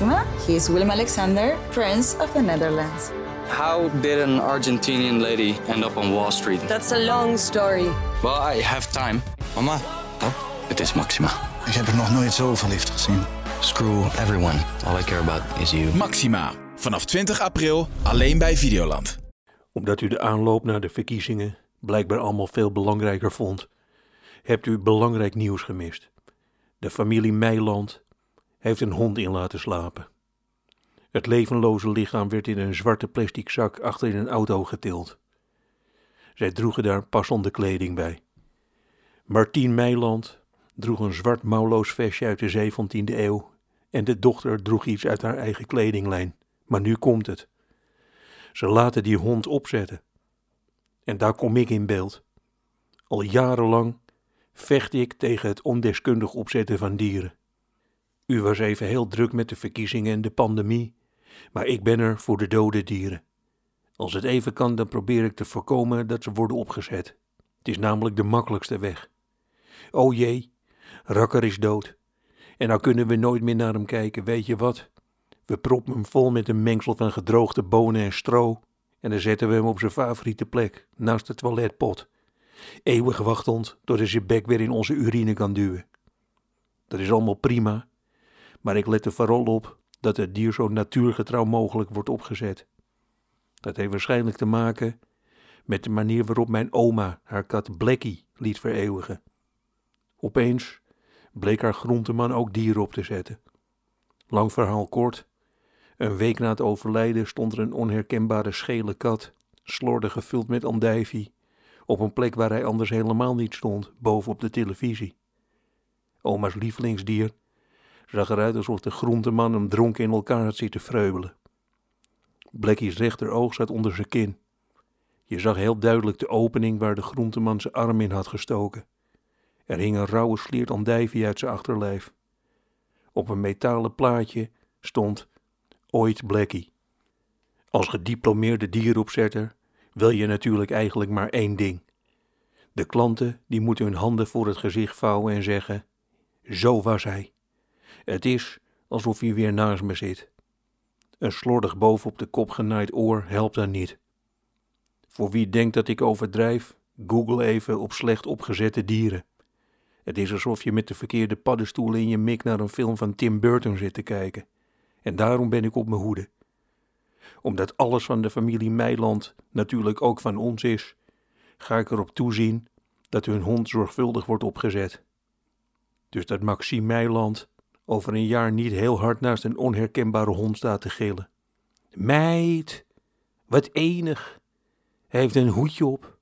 Maxima. He is Willem Alexander, Prince of the Netherlands. How did an Argentinian lady end up on Wall Street? That's a long story. Well, I have time. Mama, Het is Maxima. ik heb er nog nooit zo verliefd gezien. Screw everyone. All I care about is you. Maxima. Vanaf 20 april alleen bij Videoland. Omdat u de aanloop naar de verkiezingen blijkbaar allemaal veel belangrijker vond, hebt u belangrijk nieuws gemist. De familie Meiland heeft een hond in laten slapen. Het levenloze lichaam werd in een zwarte plastic zak achter in een auto getild. Zij droegen daar passende kleding bij. Martien Meiland droeg een zwart mouwloos vestje uit de 17e eeuw en de dochter droeg iets uit haar eigen kledinglijn. Maar nu komt het. Ze laten die hond opzetten. En daar kom ik in beeld. Al jarenlang vecht ik tegen het ondeskundig opzetten van dieren. U was even heel druk met de verkiezingen en de pandemie, maar ik ben er voor de dode dieren. Als het even kan, dan probeer ik te voorkomen dat ze worden opgezet. Het is namelijk de makkelijkste weg. O jee, Rakker is dood. En nou kunnen we nooit meer naar hem kijken, weet je wat? We proppen hem vol met een mengsel van gedroogde bonen en stro en dan zetten we hem op zijn favoriete plek, naast de toiletpot. Eeuwig wachtend tot hij zijn bek weer in onze urine kan duwen. Dat is allemaal prima, maar ik let er vooral op dat het dier zo natuurgetrouw mogelijk wordt opgezet. Dat heeft waarschijnlijk te maken met de manier waarop mijn oma haar kat Blackie liet vereeuwigen. Opeens bleek haar groenteman ook dieren op te zetten. Lang verhaal kort. Een week na het overlijden stond er een onherkenbare schele kat, slordig gevuld met andijvie, op een plek waar hij anders helemaal niet stond, boven op de televisie. Oma's lievelingsdier zag eruit alsof de groenteman hem dronken in elkaar had zitten vreubelen. Blackie's rechteroog zat onder zijn kin. Je zag heel duidelijk de opening waar de groenteman zijn arm in had gestoken. Er hing een rauwe sliert andijvie uit zijn achterlijf. Op een metalen plaatje stond ooit Blackie. Als gediplomeerde dieropzetter wil je natuurlijk eigenlijk maar één ding. De klanten die moeten hun handen voor het gezicht vouwen en zeggen: Zo was hij. Het is alsof hij weer naast me zit. Een slordig bovenop de kop genaaid oor helpt dan niet. Voor wie denkt dat ik overdrijf, google even op slecht opgezette dieren. Het is alsof je met de verkeerde paddenstoelen in je mik naar een film van Tim Burton zit te kijken. En daarom ben ik op mijn hoede. Omdat alles van de familie Meiland natuurlijk ook van ons is, ga ik erop toezien dat hun hond zorgvuldig wordt opgezet. Dus dat Maxime Meiland over een jaar niet heel hard naast een onherkenbare hond staat te gillen. Meid, wat enig. Hij heeft een hoedje op.